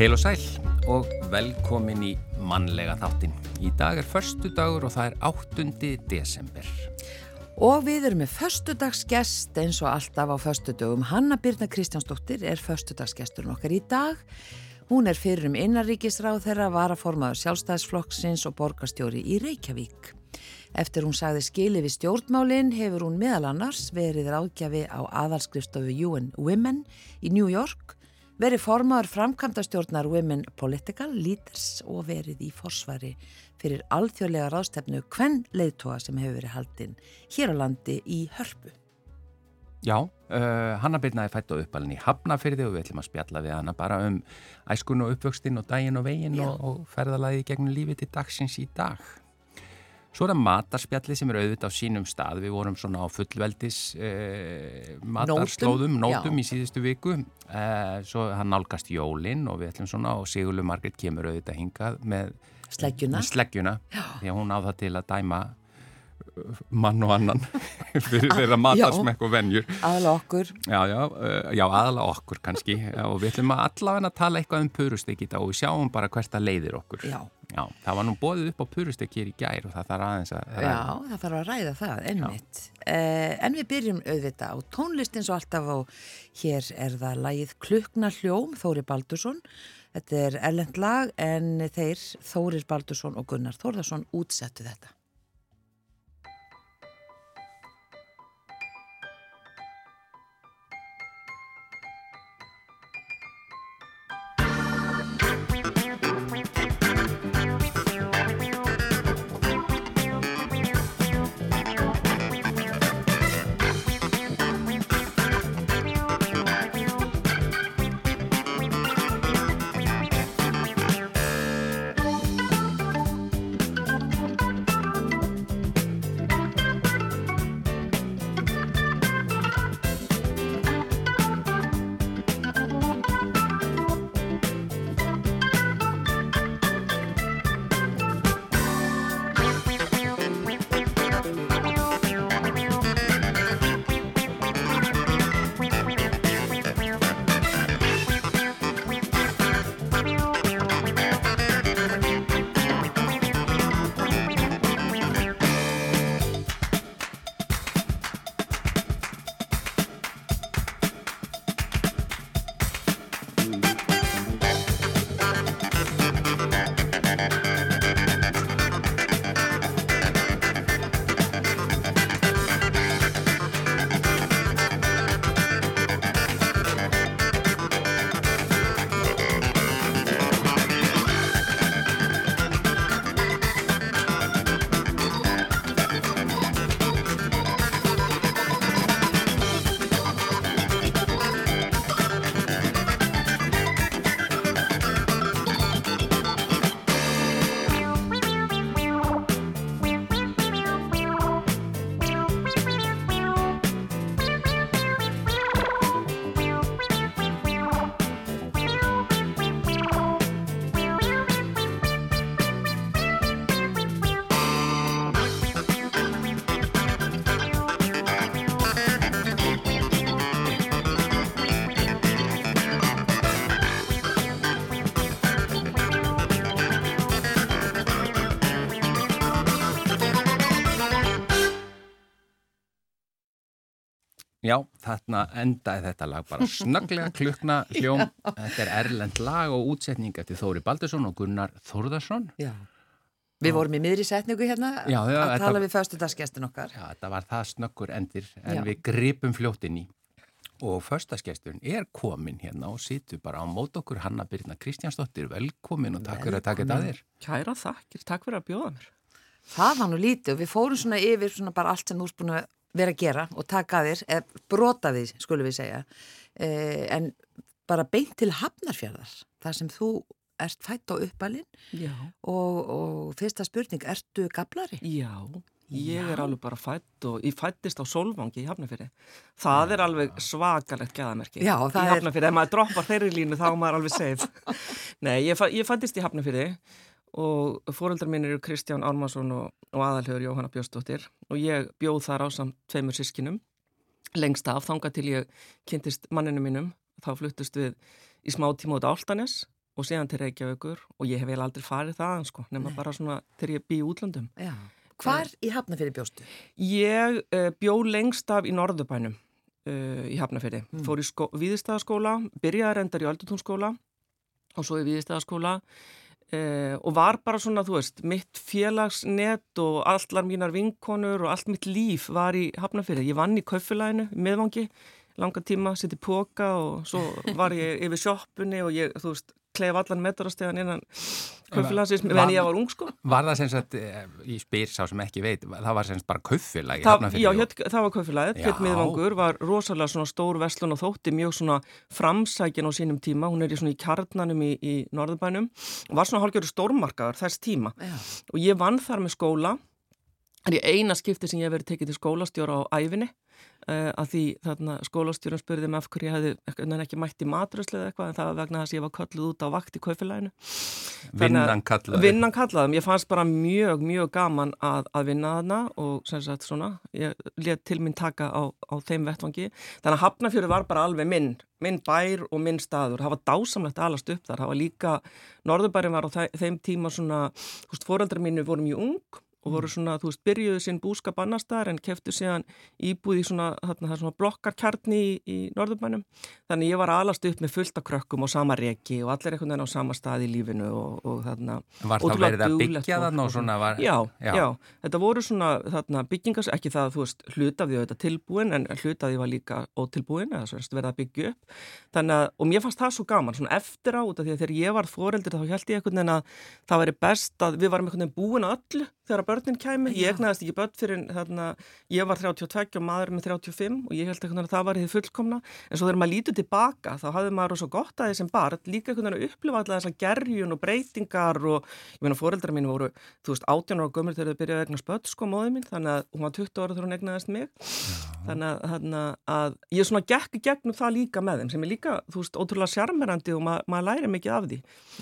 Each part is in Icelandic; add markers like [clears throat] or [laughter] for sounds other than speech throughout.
Heil og sæl og velkomin í mannlega þáttin. Í dag er förstu dagur og það er 8. desember. Og við erum með förstudagsgest eins og alltaf á förstudögum. Hanna Birna Kristjánsdóttir er förstudagsgesturinn okkar í dag. Hún er fyrir um innarríkisráð þeirra varaformaður sjálfstæðisflokksins og borgarstjóri í Reykjavík. Eftir hún sagði skili við stjórnmálinn hefur hún meðal annars verið ráðgjafi á aðalskrifstofu UN Women í New York, verið formaður framkvæmdastjórnar Women Political Leaders og verið í forsvari fyrir alþjóðlega ráðstefnu Kvenn leiðtóa sem hefur verið haldinn hér á landi í Hörpu. Já, uh, Hanna Birna er fætt á uppalinn í Hafnafyrði og við ætlum að spjalla við hana bara um æskun og uppvöxtinn og daginn og veginn og, og ferðalagi gegnum lífið til dagsins í dag. Svo er það matarspjalli sem er auðvitað á sínum stað. Við vorum svona á fullveldis eh, matarslóðum, nótum Já. í síðustu viku. Eh, svo hann nálgast jólinn og við ætlum svona og Sigurlu Margret kemur auðvitað hingað með sleggjuna, með sleggjuna því að hún á það til að dæma mann og annan [laughs] fyrir þeirra matarsmekk og venjur aðala okkur já, já, uh, já, aðala okkur kannski og við ætlum að allavega tala eitthvað um dag og við sjáum bara hvert að leiðir okkur já. Já, það var nú bóðið upp á purustek hér í gær og það þarf aðeins að ræða. Já, það þarf að ræða það, ennmitt eh, en við byrjum auðvitað á tónlistin svo alltaf og hér er það lagið Klukna hljóm, Þóri Baldursson. Þetta er ellend lag en þeir Þórir Baldursson og Gunnar Þórðarsson útsettu þetta þarna endaði þetta lag bara snögglega [laughs] klukna hljóm. Þetta er erlend lag og útsetning eftir Þóri Baldursson og Gunnar Þórðarsson. Já, við vorum í miðri setningu hérna já, já, að tala við föstudagsgestin okkar. Já, þetta var það snöggur endir en já. við gripum fljóttin í. Og föstaskesturinn er komin hérna og situr bara á mót okkur Hanna Birna Kristjánsdóttir. Velkomin og takk fyrir að taka þetta að þér. Kæra þakkir, takk fyrir að bjóða mér. Það var nú lítið og við fórum svona yfir svona bara allt sem þú erst búin að vera að gera og taka þér, eða brota því skulum við segja, eh, en bara beint til hafnarfjörðar, þar sem þú ert fætt á uppalinn og, og fyrsta spurning, ertu gablari? Já, ég Já. er alveg bara fætt og ég fættist á Solvangi í Hafnarfjörði. Það Já. er alveg svakalegt gæðamerki Já, í Hafnarfjörði. Er... Ef maður droppar þeirri línu þá er maður alveg safe. [laughs] Nei, ég, fæ, ég fættist í Hafnarfjörði og fóreldrar minn eru Kristján Ármarsson og, og aðalhör Jóhanna Björnsdóttir og ég bjóð þar á samt tveimur sískinum lengst af þanga til ég kynntist manninu mínum þá fluttust við í smá tíma út á Altanes og séðan til Reykjavíkur og ég hef vel aldrei farið það sko, nema Nei. bara svona þegar ég bý í útlandum. Já. Hvar í Hafnafjörði bjóstu? Ég uh, bjó lengst af í Norðubænum uh, í Hafnafjörði. Mm. Fór í viðistæðaskóla, byrjaði reyndar í Öldutúnskóla og svo í viðistæðaskóla uh, og var bara svona, þú veist, mitt félagsnet og allar mínar vinkonur og allt mitt líf var í Hafnafjörði. Ég vann í kaufilæinu, meðvangi, langa tíma, sitt í póka og svo var ég yfir sjóppunni og ég, þú veist, kleif allan metrastegan innan kaufélagsins meðan ég var ung sko. Var það sem sagt, ég eh, spyr sá sem ekki veit það var sem sagt bara kaufélagi Já, hér, það var kaufélagið, hér miðvangur var rosalega svona stór vestlun og þótti mjög svona framsækin á sínum tíma. Hún er í svona í kjarnanum í, í Norðubænum og var svona hálfgjörður stórmarkaðar þess tíma. Já. og ég vann þar með skóla það er eina skipti sem ég hef verið tekið til skólastjóra á æfinni uh, að því þarna skólastjórun spurði mig af hverju ég hefði ekki mætt í matröslu eða eitthvað en það var vegna þess að ég var kalluð út á vakt í kaufilæginu Vinnan kallaði Vinnan kallaði, ég fannst bara mjög, mjög gaman að, að vinna þarna og sem sagt svona, ég let til minn taka á, á þeim vettvangi, þannig að Hafnafjörður var bara alveg minn, minn bær og minn staður, það var dásamlegt alast upp þar, það var líka, Norðurbærin var á þeim tíma svona, þú og voru svona, þú veist, byrjuðu sinn búskap annar staðar en keftu síðan íbúði svona, þarna, svona blokkarkjarni í, í norðurbænum. Þannig ég var alast upp með fullta krökkum og sama reki og allir einhvern veginn á sama stað í lífinu og, og þarna... Var það verið að byggja þarna og svona var... Já, já, já, þetta voru svona þarna byggingas, ekki það að þú veist hlutaði þetta tilbúin en hlutaði var líka ótilbúin eða svona verið að byggja upp. Þannig að, og mér fannst það svo gaman, svona eftir á því að þegar ég var fóreldur þá held ég einhvern veginn að það væri best að við varum einhvern veginn búin að öllu þegar börnin kæmi, ég egnaðist ekki börn fyrir þarna, ég var 32 og maður með 35 og ég held að það var því fullkomna, en svo þegar maður lítið tilbaka þá hafði maður svo gott að þessum barn líka að upplifa alltaf þessar gerjun og breytingar og ég meina fóreldra mín voru, þú veist, 18 ára gömur þegar þau byrjaði að egna spött sko móðið mín, þannig að hún var 20 ára þegar hún egnaðist mig. Þannig að, að ég svona gekk gegnum það líka með þeim sem er líka, þú veist, ótrúlega sjarmerandi og ma maður læri mikið af því.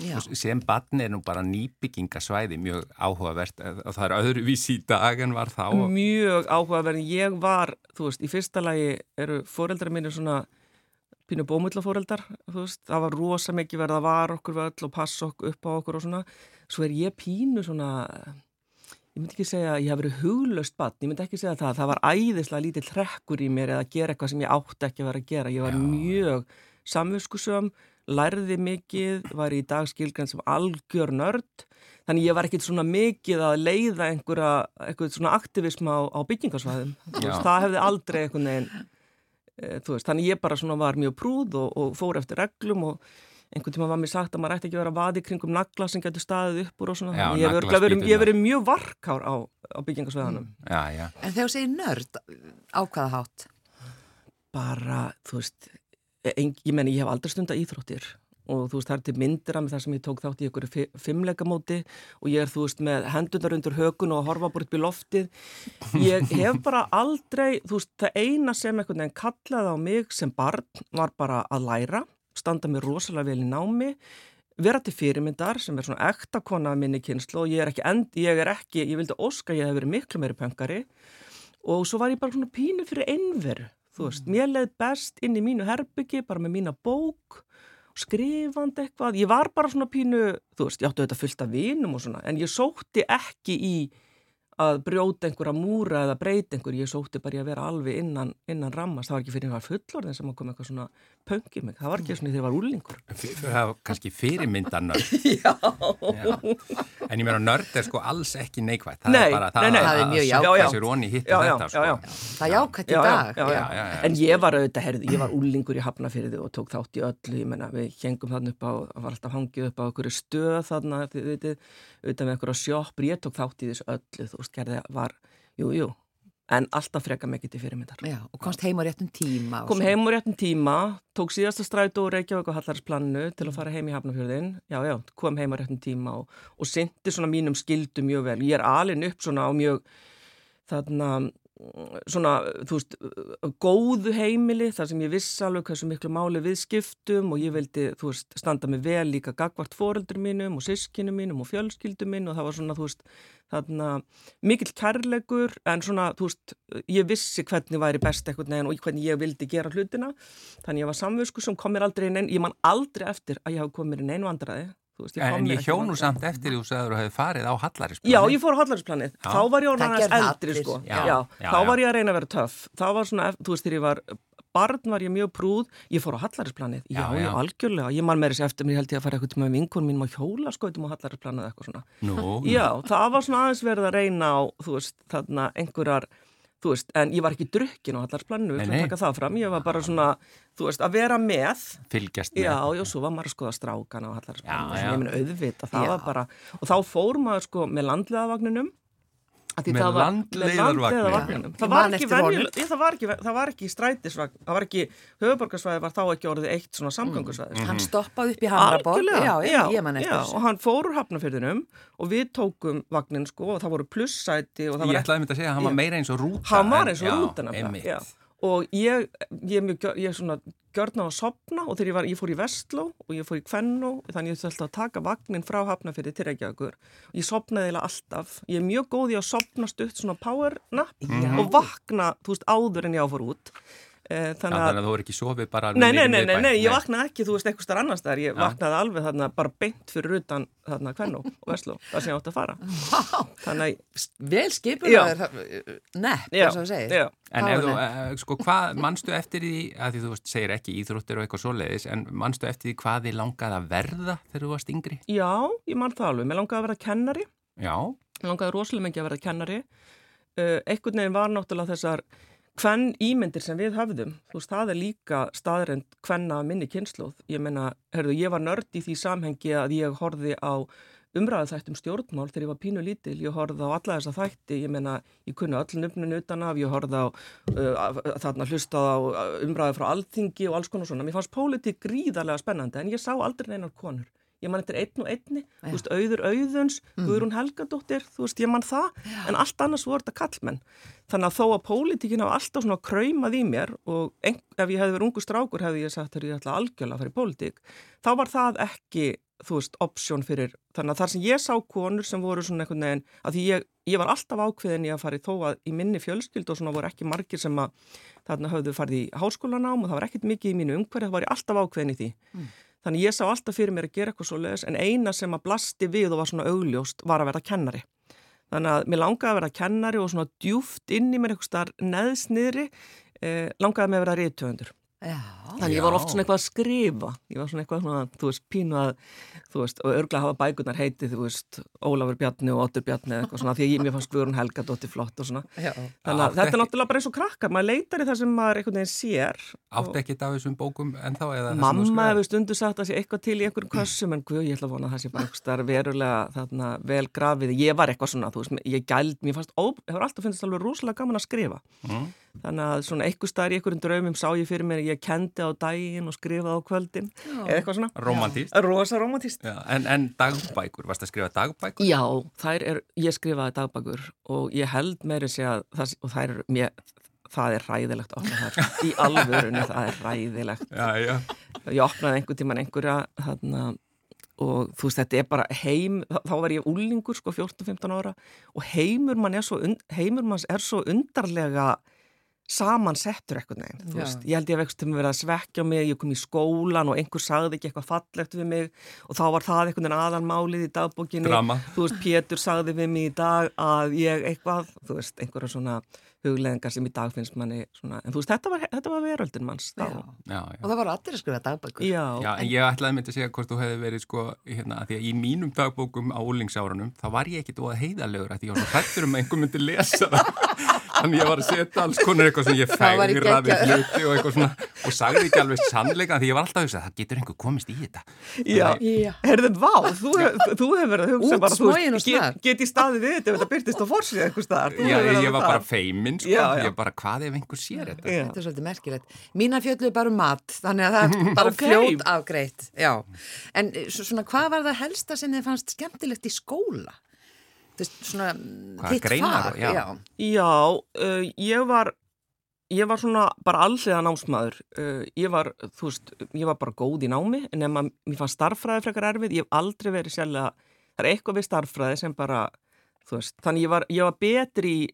Já. Sem barn er nú bara nýbyggingasvæði mjög áhugavert og það er öðruvísi í dag en var þá? Mjög áhugaverðin. Ég var, þú veist, í fyrsta lagi eru fóreldrar mínu svona pínu bómullafóreldar, þú veist, það var rosa mikið verið að vara okkur völl og passa okkur upp á okkur og svona. Svo er ég pínu svona, ég myndi ekki segja ég hef verið huglöst bann, ég myndi ekki segja það, það var æðislega lítið trekkur í mér eða að gera eitthvað sem ég átti ekki að vera að gera. Ég var Já. mjög samviskusum, lærði mikið, var í dag skilgrann sem algjör nörd Þannig ég var ekkert svona mikið að leiða einhverja, eitthvað svona aktivism á, á byggingarsvæðum. Það hefði aldrei einhvern veginn, e, þú veist, þannig ég bara svona var mjög prúð og, og fór eftir reglum og einhvern tíma var mér sagt að maður ætti ekki að vera vaði kringum nagla sem getur staðið uppur og svona. Já, ég hef verið, verið mjög varkár á, á byggingarsvæðanum. Mm. Já, já. En þegar þú segir nörd, á hvaða hátt? Bara, þú veist, ein, ég menni ég hef aldrei stunda íþróttir og þú veist það er til myndir af mig þar sem ég tók þátt í einhverju fimmleikamóti og ég er þú veist með hendunar undir hökun og horfa búin upp í loftið. Ég hef bara aldrei þú veist það eina sem einhvern veginn kallaði á mig sem barn var bara að læra standa mér rosalega vel í námi vera til fyrirmyndar sem er svona ekta kona af minni kynslu og ég er ekki, end, ég er ekki ég vildi óska ég hef verið miklu meiri pöngari og svo var ég bara svona pínu fyrir einveru þú veist, mér leið best inn í mínu herbyggi bara með mína bók skrifandi eitthvað, ég var bara svona pínu, þú veist, ég áttu þetta fullt af vinum og svona, en ég sótti ekki í að brjóta einhverja múra eða breyta einhver, ég sótti bara í að vera alveg innan, innan rammast, það var ekki fyrir að ég var fullorðin sem kom eitthvað svona pöngið mig, það var ekki svona þegar ég var úrlingur. Það var kannski fyrirmyndanörd. [laughs] Já. Já. En ég meina nörd er sko alls ekki neikvægt, það nei, er bara það, nei, nei. það er mjög jákvægt. Þessi róni hitt og þetta sko. Það er jákvægt í dag. En ég var auðvitað, herði, ég var úrlingur í Hafnafyrði og tók þátt í öllu, ég menna við hengum þarna upp á, var alltaf hangið upp á okkur stöð þarna, þið veitir, auðvitað með okkur á sjóppur, ég tók þátt í þessu öllu, þú veist, gerði var, jú, jú, en alltaf freka mikið til fyrirmyndar. Já, og komst heim á réttum tíma. Kom heim á réttum tíma, tók síðasta strætu og Reykjavík og Hallarsplannu til að fara heim í Hafnarfjörðin. Já, já, kom heim á réttum tíma og, og syndi svona mínum skildu mjög vel. Ég er alin upp svona á mjög, þarna, svona, þú veist, góðu heimili þar sem ég viss alveg hversu miklu máli við skiptum og ég vildi, þú veist, standa mig vel líka gagvart fóreldur mínum og sískinu mínum og fjölskyldu mín og það var svona, þú veist, þarna mikill kærleikur en svona, þú veist, ég vissi hvernig væri best eitthvað neginn og hvernig ég vildi gera hlutina þannig ég var samvösku sem kom mér aldrei inn ég man aldrei eftir að ég hafa komið inn einu vandræði Veist, ég en ég hjónu samt eftir því að þú hefði farið á Hallarinsplanið. Já, ég fór á Hallarinsplanið. Þá var ég orðan aðeins eldri, sko. Já, já, já, þá var ég að reyna að vera töff. Þá var svona, þú veist, þegar ég var barn var ég mjög prúð. Ég fór á Hallarinsplanið. Já, já, algjörlega. Ég man þessi eftir mér held ég að fara eitthvað með vinkun mín og hjóla skoðum á Hallarinsplanið eitthvað svona. Nú. Já, það var svona aðeins verið að reyna á, þú veist, þarna einhverjar þú veist, en ég var ekki drukkin á allarsplaninu, við fyrir að taka það fram, ég var bara svona, þú veist, að vera með fylgjast með já, já, svo var maður að skoða strákan á allarsplaninu, ég minna auðvita, það já. var bara og þá fór maður sko með landlegaðavagninum með landleiðarvagnum það var ekki venjuleg það var ekki, það var ekki strætisvagn það var ekki, höfuborgarsvæði var þá ekki orðið eitt svona samgangusvæði mm. hann stoppaði upp í Hamraborg og hann fór úr hafnafyrðinum og við tókum vagnin sko og það voru plussæti ég ætlaði að mynda að segja að hann var meira eins og rúta hann var eins og rúta og ég, ég, ég, ég svona gjörna á að sopna og þegar ég, var, ég fór í Vestló og ég fór í Kvennó þannig ég þurfti að taka vagnin frá Hafnafjörði til Reykjavíkur. Og ég sopnaði eða alltaf. Ég er mjög góð í að sopna stutt svona power nap mm. og vakna þú veist áður en ég áfór út þannig að, að þú er ekki sofið bara Nei, nei, nei, nei, nei ég vaknaði ekki, þú veist, eitthvað starf annars þar ég ja. vaknaði alveg þarna bara beint fyrir utan þarna Kvennó og Vestló þar sem ég átti að fara. Wow. Þannig að Vel skipur Nepp, eins og það segir. En ef þú, uh, sko, hvað mannstu eftir því að því þú veist, segir ekki íþróttir og eitthvað svoleiðis en mannstu eftir því hvað þið langaði að verða þegar þú varst yngri? Já, ég mann það alveg, mér langaði að verða kennari Uh, Hvenn ímyndir sem við höfðum, þú veist, það er líka staðrend hvenna minni kynnslóð. Ég menna, herðu, ég var nörd í því samhengi að ég horfi á umræðu þættum stjórnmál þegar ég var pínu lítil. Ég horfði á alla þessa þætti, ég menna, ég kunni öll nöfnun utan af, ég horfði á uh, þarna hlustað á umræðu frá alþingi og alls konar svona. Mér fannst pólitík gríðarlega spennandi en ég sá aldrei neinar konur ég man eftir einn og einni, ja. þú veist, auður auðuns, mm. Guðrún Helgadóttir, þú veist, ég man það, ja. en allt annars voru þetta kallmenn. Þannig að þó að pólitíkin hafa alltaf svona kræmað í mér og ein, ef ég hefði verið ungu strákur hefði ég sagt að ég ætla algjörlega að fara í pólitík, þá var það ekki, þú veist, option fyrir, þannig að þar sem ég sá konur sem voru svona einhvern veginn, að því ég, ég var alltaf ákveðin í að fara í þó að í minni fjölskyld og svona voru ekki margir sem að þarna höfðu farið í háskólanám og það var ekkert mikið í mínu umhverju, það var ég alltaf ákveðin í því. Mm. Þannig ég sá alltaf fyrir mér að gera eitthvað svo leiðis en eina sem að blasti við og var svona augljóst var að vera kennari. Þannig að mér langaði að vera kennari og svona djúft inn í mér eitthvað starf neðsniðri eh, langaði mig að vera ríðtöfundur. Já. Þannig ég var oft svona eitthvað að skrifa ég var svona eitthvað svona, þú veist, pínu að þú veist, og örglega hafa bækurnar heitið þú veist, Ólafur Bjarni og Otur Bjarni eitthvað svona, því að ég mér fannst Guðrún Helga dótti flott og svona, Já. þannig að þetta er náttúrulega bara eins og krakkar, maður leitar í það sem maður einhvern veginn sér. Átti ekki þetta á þessum bókum en þá eða þessum Mamma hefur stundu sagt að sé eitthvað til í einhverjum kössum en guð, ég ætla að vona sé. Þannig að svona eitthvað starf í einhverjum draumum sá ég fyrir mér að ég kendi á daginn og skrifaði á kvöldin eða eitthvað svona. Romantíst. Rosa romantíst. En, en dagbækur, varst það að skrifa dagbækur? Já, er, ég skrifaði dagbækur og ég held meiri sig að það, og það er, mér, það er ræðilegt að opna það. Í alvörunni það er ræðilegt. Já, já. Ég opnaði einhver tíman einhverja þarna og þú veist þetta er bara heim þá var ég úlingur sko 14-15 ára og heimur mann er svo, heimur mann er svo undarlega samansettur eitthvað neginn, þú veist, ég held ég að vextum að vera að svekja mig, ég kom í skólan og einhver sagði ekki eitthvað fallegt við mig og þá var það eitthvað aðalmálið í dagbókinni. Drama. þú veist, Pétur sagði við mig í dag að ég eitthvað, þú veist, einhverja svona hugleðingar sem í dag finnst manni svona, en þú veist, þetta var, þetta var veröldin manns já. Já, já. og það var allir að skrifa dagbækur. Já, en ég ætlaði myndi að segja hvort þú hefði verið sko, hérna, því að í mínum dagbókum á úlingsárunum, þá var ég ekkit óað heiðalegur að ég var svo hættur um að einhver myndi lesa það Þannig ég var að setja alls konar eitthvað sem ég fægraði hluti og eitthvað svona og sagði ekki alveg sannleika því ég var alltaf að hugsa það getur einhver komist í þetta. Já, herðum, vá, þú, þú hefur verið að hugsa bara, þú veist, get, get í staði við þetta ef þetta byrtist á fórsið eitthvað staðar. Já, ég, ég var bara feiminn, sko, já, já. ég bara hvað ef einhver sér þetta. Já. Þetta er svolítið merkilegt. Mína fjöldlu er bara um mat, þannig að það er [laughs] bara okay. fljót afgreitt. Já, en svona hvað var það helsta sem þið fannst skemmtilegt í skóla? Svona þitt fag já, já. já uh, ég var ég var svona bara alliða námsmaður. Uh, ég var, þú veist, ég var bara góð í námi en ef maður, mér fann starffræði frekar erfið, ég hef aldrei verið sjálf að það er eitthvað við starffræði sem bara veist, þannig ég var, ég var betri í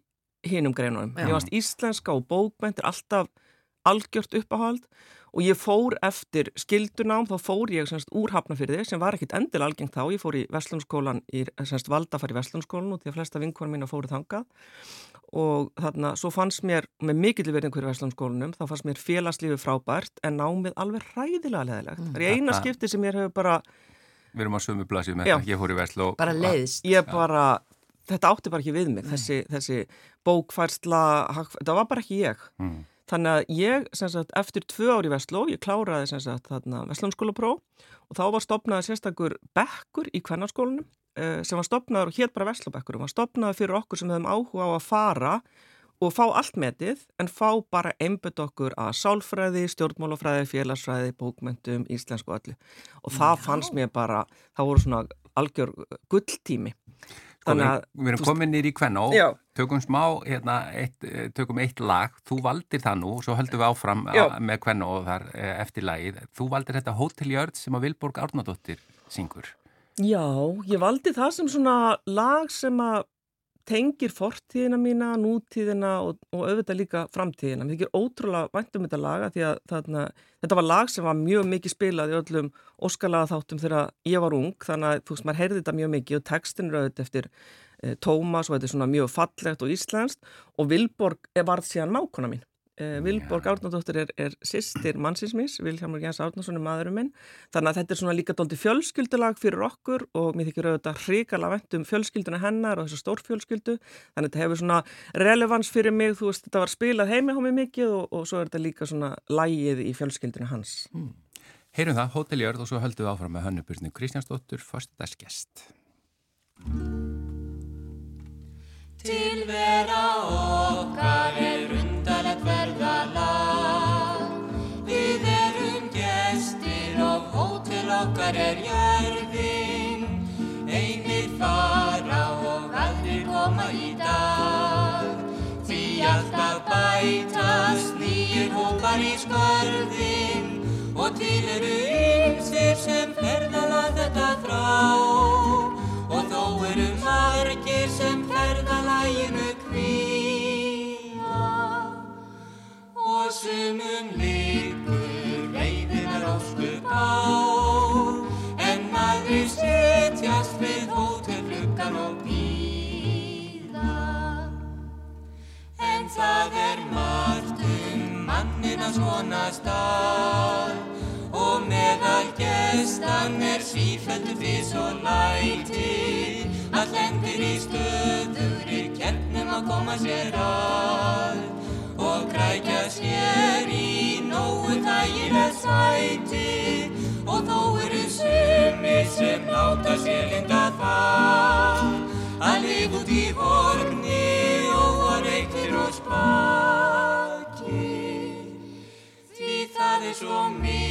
hinum greinunum, ég varst íslenska og bókmæntir alltaf algjört uppáhald og ég fór eftir skildunám, þá fór ég semst úr Hafnafyrði sem var ekkit endil algengt þá, ég fór í Vestlunskólan, semst Valdafar í Vestlunskólan og því að flesta vinkvar mín að fóru þangað og þarna, svo fannst mér, með mikill verðin hverju Vestlunskólanum, þá fannst mér félagslífi frábært en námið alveg ræðilega leðilegt. Mm, það er eina skipti sem ég hefur bara... Við erum á sömu blasið með þetta, ég fór í Vestló. Bara leiðist. Ég bara, þetta átti bara ekki við mig, þessi, þessi bókfærsla, það var bara ekki ég. Mm. Þannig að ég, sagt, eftir tvö ári í Vestló, ég kláraði Vestlónskólapróf og þá var stopnaði sérstakur bekkur í kvennarskólanum eh, sem var stopnaður og hétt bara Vestlóbekkur og var stopnaður fyrir okkur sem hefum áhuga á að fara og fá allt metið en fá bara einbjönd okkur að sálfræði, stjórnmálafræði, félagsfræði, bókmyndum, íslensku öllu og það Já. fannst mér bara, það voru svona algjör gulltími Sko, við, við erum komin nýri í kvenna og tökum smá, hérna, eitt, eh, tökum eitt lag, þú valdir það nú, svo höldum við áfram já. með kvenna og þar eh, eftir lagið. Þú valdir þetta Hotel Jörð sem að Vilborg Árnadóttir syngur. Já, ég valdi það sem svona lag sem að tengir fortíðina mína, nútíðina og, og auðvitað líka framtíðina. Mér þykir ótrúlega vænt um þetta laga því að þarna, þetta var lag sem var mjög mikið spilað í öllum óskalaða þáttum þegar ég var ung þannig að þú veist, maður heyrði þetta mjög mikið og textin er auðvitað eftir e, Tómas og þetta er svona mjög fallegt og íslenskt og Vilborg var síðan mákona mín. Uh, Vilborg Árnardóttir er, er sýstir mannsinsmís, Vilhelmur Jens Árnarsson er maðurum minn, þannig að þetta er svona líka doldi fjölskyldulag fyrir okkur og mér þykir auðvitað hrikala vent um fjölskylduna hennar og þessu stórfjölskyldu, þannig að þetta hefur svona relevans fyrir mig, þú veist, þetta var spilað heimi á mig mikið og, og svo er þetta líka svona lægið í fjölskylduna hans. Mm. Heyrum það, Hóteljörð og svo höldum við áfram með hönnuburni Kristjánsdóttur, fyrstdagsgest. Tilvera okkar er undarlegt verðalag Við erum gestir og hótel okkar er jörðin. Einir fara og aldrei koma í dag. Því alltaf bætast nýjir hópar í skörðin Og til eru ymsir sem ferðala þetta þrá. Og þó eru margir sem ferðalæginu kvíða og sumum líkur reyðinar óskup á en maður setjast við hótelfluggan og býða en það er margt um mannina svona stað. Og meðal gestan er sífældu fís og læti að lendir í stöðuri kernum að koma sér að og grækja sér í nógu þægilega sæti. Og þó eru sumi sem láta sér linda það að lifa út í vorni og að reyktir og spaki. Því það er svo misjátt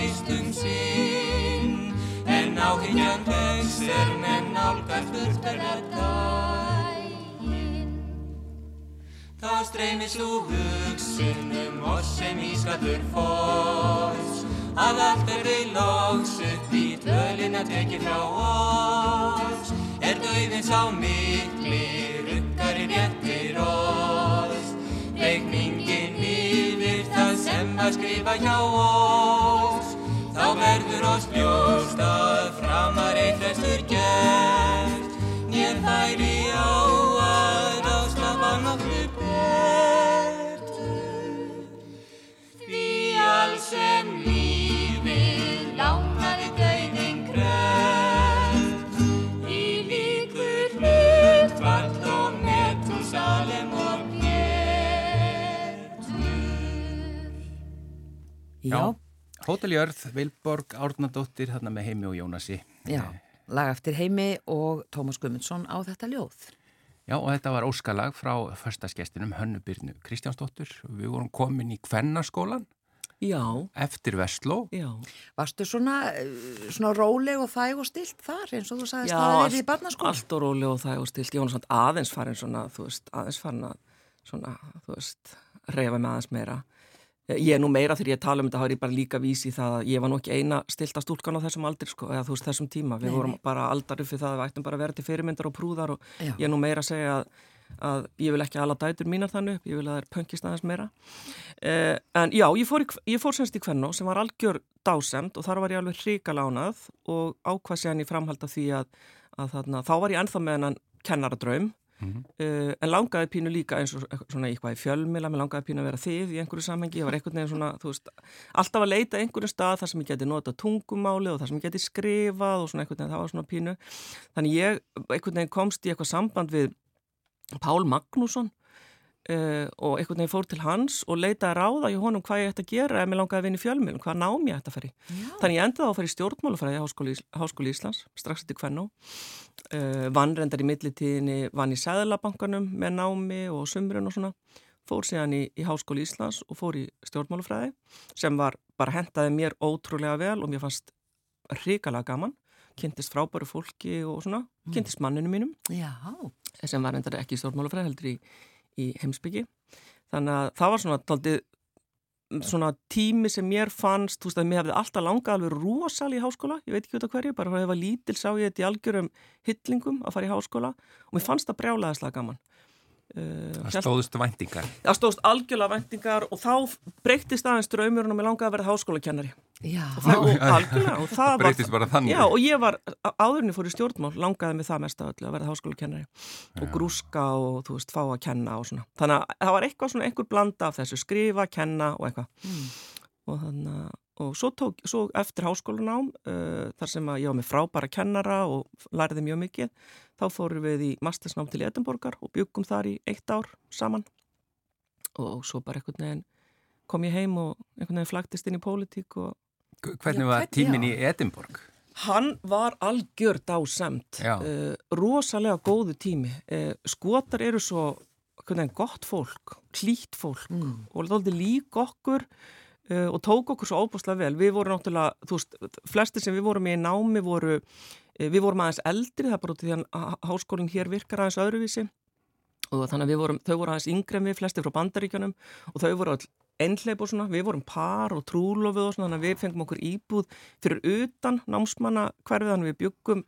að fyrstum sinn. En áhyggjan vex er menn álgast urtarna dægin þá streymir svo hugsun um oss sem ískallur foss að allt er við loks upp í dölina tekið frá oss. Er döiðin sá mikli rukkar í réttir oss. Reikningin yfir það sem að skrifa hjá oss þá verður oss ljóst að framar einhverstur gert. Nér færi á að áslapa nokkru bertur Því alls sem lífið lánaði döðin kreft Í líkur hlut, vald og metum, salem og bjertur Já. Hótel Jörð, Vilborg, Árnadóttir, þarna með Heimi og Jónasi. já, lag eftir heimi og Tómas Gumundsson á þetta ljóð. Já, og þetta var óskalag frá förstaskestinum Hönnu Byrnu Kristjánsdóttur. Við vorum komin í Kvennaskólan Já, eftir Vestló. já. Varstu svona, eh, svona róleg og þæg og stilt þar eins og þú sagðist Já, að það er í barnaskóla? Allt og róli og það og stilt. Ég var samt aðeins farin svona, þú veist, aðeins farin að svona, þú veist, reyfa með aðeins meira. Ég er nú meira þegar ég tala um þetta, þá er ég bara líka vísi í það að ég var nú ekki eina stilta stúlkan á þessum aldri, sko, eða þú veist, þessum tíma. Við Nei, vorum bara aldari fyrir það að við ættum bara að vera til fyrirmyndar og prúðar og Já. ég er nú meira að segja að, að ég vil ekki ala dætur mínar þannig upp, ég vil að það er pöngist aðeins meira. Eh, en já, ég fór, í, ég fór semst í Kvennó sem var algjör dásemt og þar var ég alveg hrikalánað og ákvað sér hann í framhald af því að, að þarna, þá var ég ennþá með hennan kennaradraum Mhm. uh, en langaði pínu líka eins og svona eitthvað í fjölmila, mér langaði pínu að vera þið í einhverju samhengi, ég var einhvern veginn svona veist, alltaf að leita einhverju stað þar sem ég geti nota tungumáli og þar sem ég geti skrifað og svona einhvern veginn, það var svona pínu. Þannig ég einhvern veginn komst í eitthvað samband við Pál Magnússon uh, og einhvern veginn fór til hans og leitaði ráða í honum hvað ég ætti að gera ef mér langaði að vinna í fjölmilum, hvað nám ég ætti að fara í. Þannig ég endaði á að fara í stjórnmálufræði Háskóli, Háskóli Íslands, strax eftir Kvennó. Uh, vann reyndar í millitíðinni, vann í Sæðlabankanum með námi og sumrun og svona. Fór síðan í, í Háskóli Íslands og fór í stjórnmálufræði sem var bara hentaði mér ótrúlega vel og mér fannst hrikalega gaman. Kynntist frábæru fólki og svona, kynntist manninu mínum Já, sem var reyndar ekki í stjórnmálufræði heldur í, í heimsbyggi. Þannig að það var svona taldið svona tími sem mér fannst, þú veist að mér hefði alltaf langað alveg rosal í háskóla, ég veit ekki út af hverju, bara þegar ég var lítil sá ég þetta í algjörum hyllingum að fara í háskóla og mér fannst það brjálaðislega gaman. Uh, Það stóðust væntingar. það stóðst algjörlega vendingar og þá breyktist aðeins draumurinn og mér langaði að vera háskólakennari. Já. Og það, og, algjörlega, og það var Breytist bara þannig. Já, og ég var, áðurinn ég fór í stjórnmál, langaði mig það mest af öllu að verða háskólakennari og grúska og þú veist, fá að kenna og svona. Þannig að það var eitthvað svona, einhver blanda af þessu, skrifa, kenna og eitthvað. Mm. Og þannig að, og svo tók, svo eftir háskólanám, uh, þar sem að ég var með frábæra kennara og læriði mjög mikið, þá fórum við í mastersnám til Edinborgar og byggum þar í eitt ár saman. Og svo bara einhvern veginn kom ég heim og einhvern veginn flagtist inn í pólitík og Hvernig var hvernig, tímin í Edinborg? Hann var algjör dásemt, Já. uh, rosalega góðu tími. Uh, skotar eru svo hvernig, gott fólk, hlýtt fólk Mm. og þóldi lík okkur uh, og tók okkur svo óbúslega vel. Við vorum náttúrulega, þú veist, flesti sem við vorum í námi voru, við vorum aðeins eldri, það er bara út í því að há- háskólinn hér virkar aðeins öðruvísi og þannig að við vorum, þau voru aðeins yngri en við, flesti frá bandaríkjunum og þau voru all einhleip og svona, við vorum par og trúlofið og svona, þannig að við fengum okkur íbúð fyrir utan námsmanna hverfið, þannig að við byggum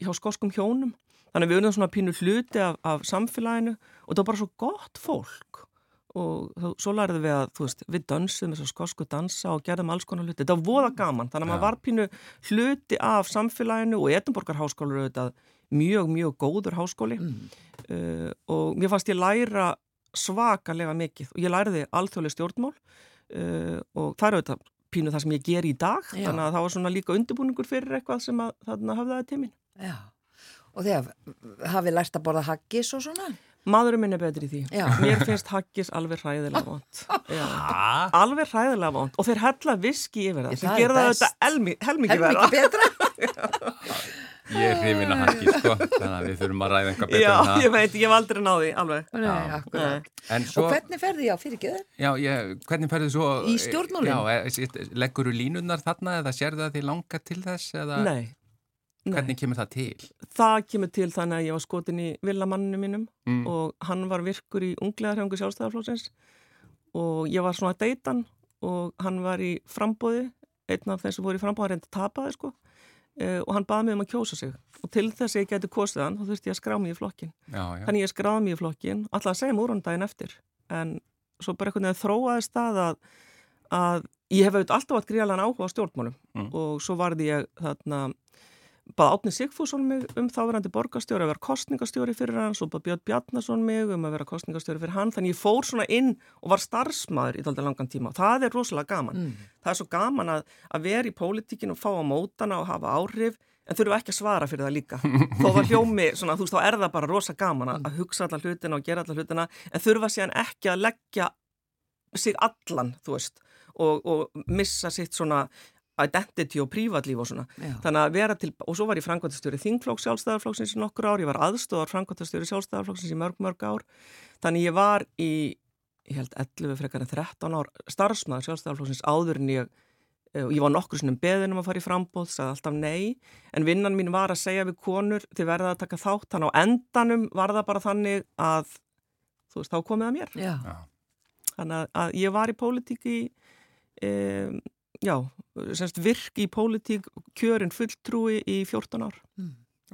hjá skoskum hjónum, þannig að við erum svona pínu hluti af, af samfélaginu og það var bara svo gott fólk og þá, svo lærðum við að, þú veist, við dansum þess að skosku dansa og gerðum alls konar hluti, þetta var voða gaman, þannig að Já. maður var pínu hluti af samfélaginu og Edinborgar háskólar eru þetta mjög, mjög góður háskóli Mm. uh, og mér fannst ég læra svakalega mikið og ég læriði alþjóðlega stjórnmál uh, og það er auðvitað pínu það sem ég ger í dag Já. þannig að það var svona líka undirbúningur fyrir eitthvað sem að þarna hafðaði tímin. Já. Og þegar hafið lært að borða haggis og svona? Maðurinn minn er betri í því. Já. Mér finnst haggis alveg hræðilega vond. [laughs] Alveg hræðilega vond og þeir hella viski yfir það Ég, það það best. þetta helmi, helmingi Helmingi verða. betra? [laughs] [laughs] ég er hrifin að haski, sko. Þannig að við þurfum að ræða eitthvað betur Já, en það. ég veit, ég hef aldrei náði, alveg. Nei, Já. akkurat. En svo, Og hvernig ferði ég á fyrirgeðu? já, ég, hvernig ferðu svo... Í stjórnmálin? Já, leggur þú línunnar þarna eða sérðu það því langa til þess eða Nei. Nei. hvernig kemur það til? Það kemur til þannig að ég var skotin í villamanninu mínum Mm. og hann var virkur í unglegarhjöngu sjálfstæðarflótsins og ég var svona að deyta hann og hann var í frambóði, einn af þeim sem voru í frambóði reyndi að tapa þið sko eh, og hann baði mig um að kjósa sig og til þess að ég geti kosið hann þá þurfti ég að skrá mig í flokkin. Já, já. Þannig ég skráði mig í flokkin, alltaf að segja múr hann daginn eftir en svo bara einhvern veginn þróaðist það að, að ég hef auðvitað alltaf átt gríðalega áhuga á stjórnmálum Mm. og svo varði ég þarna bað Átni Sigfússon mig um þáverandi borgarstjóri að vera kostningastjóri fyrir hann, svo bað Björn Bjarnason mig um að vera kostningastjóri fyrir hann, þannig ég fór svona inn og var starfsmaður í daldi langan tíma og það er rosalega gaman. Mm. Það er svo gaman að, að vera í pólitíkinu og fá á mótana og hafa áhrif en þurfa ekki að svara fyrir það líka. [laughs] Þó það hljómi, svona, þú veist, þá er það bara rosa gaman að hugsa alla hlutina og gera alla hlutina en þurfa síðan ekki að leggja sig allan, þú veist, og, og missa sitt svona identity og prívatlíf og svona. Já. Þannig að vera til, og svo var ég frangvæntastöri Þingflokk sjálfstæðarflokksins í nokkur ár, ég var aðstóðar frangvæntastöri sjálfstæðarflokksins í mörg, mörg ár. Þannig ég var í, ég held 11 frekar en 13 ár starfsmaður sjálfstæðarflokksins áður en ég, eh, og ég var nokkur svona beðin um að fara í frambóð, sagði alltaf nei, en vinnan mín var að segja við konur, þið verða að taka þátt, þannig á endanum var það bara þannig að, þú veist, þá komið að mér. Já. Þannig að, ég var í pólitík í, um, já, semst virk í pólitík, kjörin fulltrúi í 14 ár.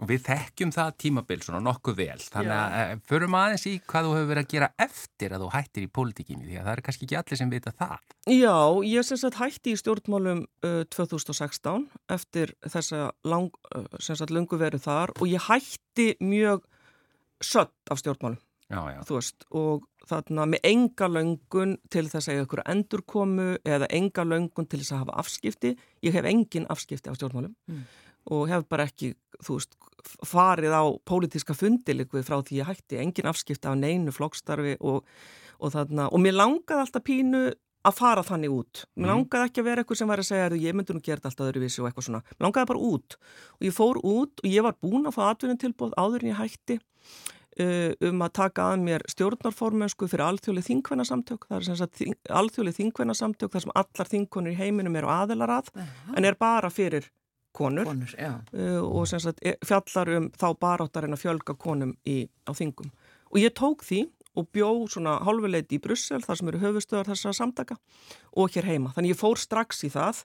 Og við þekkjum það tímabil svona nokkuð vel. Þannig Já. að uh, förum aðeins í hvað þú hefur verið að gera eftir að þú hættir í pólitíkinni því að það er kannski ekki allir sem vita það. Já, ég sem sagt hætti í stjórnmálum uh, 2016 eftir þessa lang, uh, sem sagt lungu veru þar og ég hætti mjög sött af stjórnmálum, Já, já. þú veist, og þarna með enga löngun til þess að eiga ykkur endurkomu eða enga löngun til þess að hafa afskipti. Ég hef engin afskipti af stjórnmálum Mm. og hef bara ekki, þú veist, farið á pólitíska fundilikvið frá því ég hætti, engin afskipti af neinu flokkstarfi og, og þarna, og mér langaði alltaf pínu að fara þannig út. Mér Mhm. langaði ekki að vera eitthvað sem var að segja að ég myndi nú gera alltaf öðruvísi og eitthvað svona. Mér langaði bara út og ég fór út og ég var búin að fá atvinnutilbóð áður en ég hætti um að taka að mér stjórnarformönsku fyrir alþjóðlega þingvennasamtök. Það er sem sagt þing, alþjóðlega þingvennasamtök þar sem allar þingkonur í heiminum eru aðilar að en er bara fyrir konur Konur, uh, og sem sagt e- fjallar um þá baráttarinn að fjölga konum í, á þingum. Og ég tók því og bjó svona hálfuleiti í Brussel þar sem eru höfustöðar þessara samtaka og hér heima. Þannig ég fór strax í það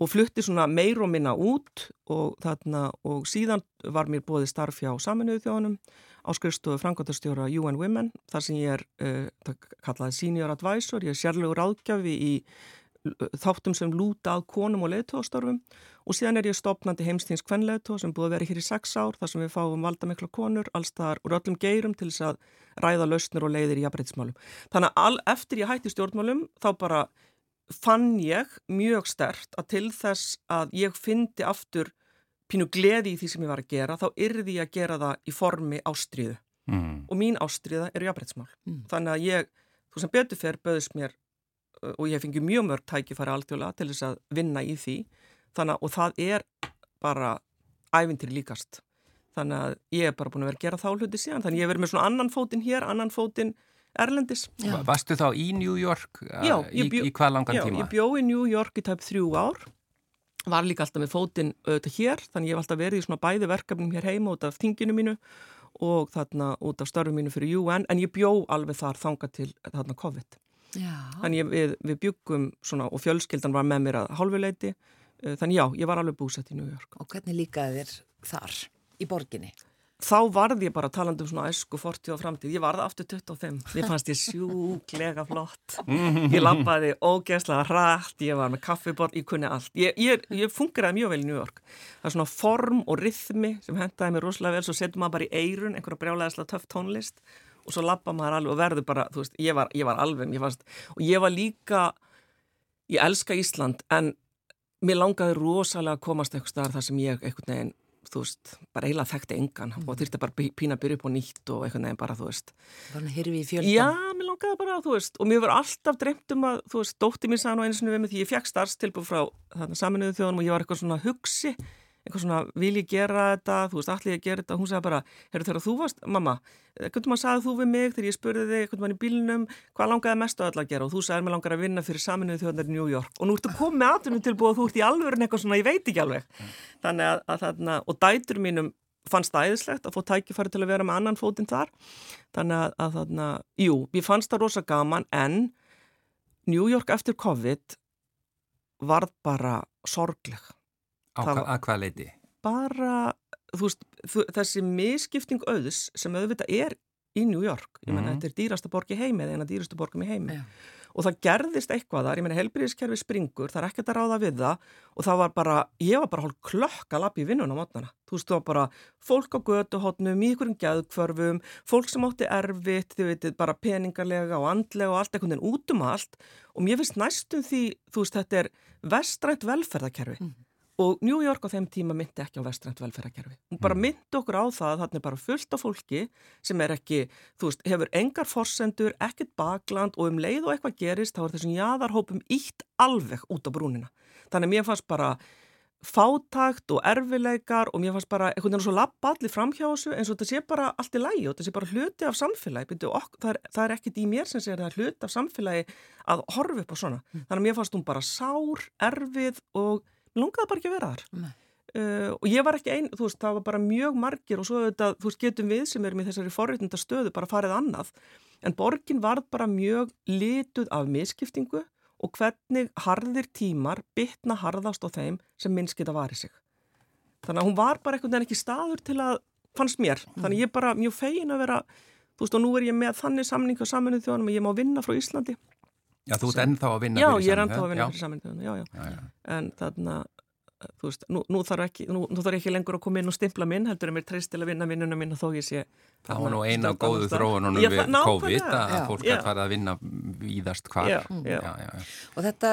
og flutti svona meir og minna út og, þarna, og síðan var mér bóði starf hjá saminuðu þjóðunum á skrifstofu frangotastjóra UN Women þar sem ég er uh, kallaði senior advisor, ég er sérlegur ráðgjafi í uh, þáttum sem lúta að konum og leiðtóðastörfum og síðan er ég stopnandi heimstýns kvenleiðtó sem búið að vera hér í sex ár þar sem við fáum valda mikla konur allstaðar úr öllum geirum til þess að ræða lausnir og leiðir í jafnbreytismálum. Þannig að all, eftir ég hætti stjórnmálum þá bara fann ég mjög stert að til þess að ég fyndi aftur pínu gleði í því sem ég var að gera þá yrði ég að gera það í formi ástriðu Mm. og mín ástriða eru jafnbreytismál. Mm. Þannig að ég, þú sem betur fer, böðist mér og ég fengi mjög mörg tækifæri alþjóðlega til þess að vinna í því þannig að, og það er bara ævintir líkast. Þannig að ég er bara búin að vera að gera þá hluti síðan. Þannig að ég verið með svona annan fótinn hér, annan fótinn erlendis. Já. Va- Varstu þá í New York uh, Já, í, bjó- í hvað langan Já, tíma? ég bjó í New York í tæp þrjú ár, var líka alltaf með fótinn auðvitað hér, þannig ég hef alltaf verið í svona bæði verkefnum hér heima út af þinginu mínu og þarna út af störfum mínu fyrir UN, en ég bjó alveg þar þanga til þarna COVID. Já. Þannig ég, við, við byggum svona og fjölskyldan var með mér að hálfuleiti, þannig já, ég var alveg búsett í New York. Og hvernig líkaði þér þar í borginni? Þá varði ég bara talandi um svona æsku, fortíð og framtíð, ég varði aftur 25, mér fannst ég sjúklega flott. Ég lappaði ógeðslega hrætt, ég var með kaffibord, ég kunni allt. Ég, ég, ég fungeraði mjög vel í New York. Það er svona form og rithmi sem hendaði mér rosalega vel, svo setur maður bara í eirun einhverja brjálæðislega töff tónlist og svo lappa maður alveg og verður bara, þú veist, ég var, ég var alveg, ég fannst, og ég var líka, ég elska Ísland, en mér langaði rosalega að komast eitthvað þar sem ég einhvern veginn, þú veist, bara eiginlega þekkti engan og þurfti bara pína að byrja upp á nýtt og einhvern veginn bara, þú veist, Þannig hirfi í fjöldan. Já, mér langaði bara, þú veist, og mér var alltaf dreymt um að, þú veist, dótti mér sagði nú einu sinni við mig því ég fekk starfstilbúð frá þarna saminuðu þjóðunum og ég var eitthvað svona hugsi, eitthvað svona, vil ég gera þetta, þú veist, allir ég að gera þetta, hún sagði bara, heyrðu þegar þú varst, mamma, hvernig maður sagði þú við mig þegar ég spurði þig, hvernig maður í bílnum, hvað langaði mest á öll að gera? Og þú sagði mér langar að vinna fyrir saminuðu þjóðunar í New York. Og nú ertu komið atvinnum tilbúið og þú ert í alvörun eitthvað svona, ég veit ekki alveg. Þannig að, að þarna, og dætur mínum fannst það æðislegt að fá tækifæri til að vera með annan fótinn þar. Þannig að, að þarna, jú, ég fannst það rosa gaman en New York eftir COVID varð bara sorgleg Á, það hva, var- að hvað leiti? bara, þú veist, þessi misskipting auðs sem auðvitað er í New York, ég menna Mhm. þetta er dýrasta borg í heimi eða eina dýrastu borgum í heimi Já. og það gerðist eitthvað þar, ég menna helbriðiskerfi springur, það er ekkert að ráða við það og það var bara, ég var bara hálf klökk að lappa í vinnun á mótnana, þú veist, það var bara fólk á götuhotnum, í ykkurum gæðkvörfum, fólk sem átti erfitt, þið veitir, bara peningarlega og andlega og allt einhvern veginn út um allt og mér finnst næstum því, þú veist, þetta er vestrænt velferðarkerfi Mm. Og New York á þeim tíma myndi ekki á vestrænt velferðarkerfi. Hún bara myndi okkur á það að þarna er bara fullt af fólki sem er ekki, þú veist, hefur engar forsendur, ekkert bakland og um leið og eitthvað gerist þá er þessum jáðarhópum ítt alveg út á brúnina. Þannig mér fannst bara fátakt og erfileikar og mér fannst bara einhvern veginn svo lappa allir fram hjá þessu eins og þetta sé bara allt í lægi og þetta sé bara hluti af samfélagi Byrju, ok, það, er, það er ekkit í mér sem sé að það er hluti af samfélagi að horfa upp á svona mm. þannig að mér fannst hún bara sár, erfið og mér lungaði bara ekki að vera þar uh, og ég var ekki einn, þú veist, það var bara mjög margir og svo þetta, þú veist, getum við sem erum í þessari forréttinda stöðu bara farið annað en borgin var bara mjög lituð af miskiptingu og hvernig harðir tímar bytna harðast á þeim sem minnst geta varið sig. Þannig að hún var bara einhvern veginn ekki staður til að fannst mér. Þannig ég er bara mjög fegin að vera, þú veist og nú er ég með þannig samning á saminuð þjóðanum og ég má vinna frá Íslandi. Já, þú ert ennþá að vinna já, fyrir þjóðanum. Já, ég er ennþá að vinna fyrir þjóðanum, já, já. En þannig að þú veist, nú, nú þarf ekki nú, nú þarf ekki lengur að koma inn og stimpla minn heldur en mér treyst til að vinna vinnuna mín og þó ég sé Það var nú eina góðu þróunum við COVID að já, fólk að fara að vinna víðast hvar. Já, já. Og þetta,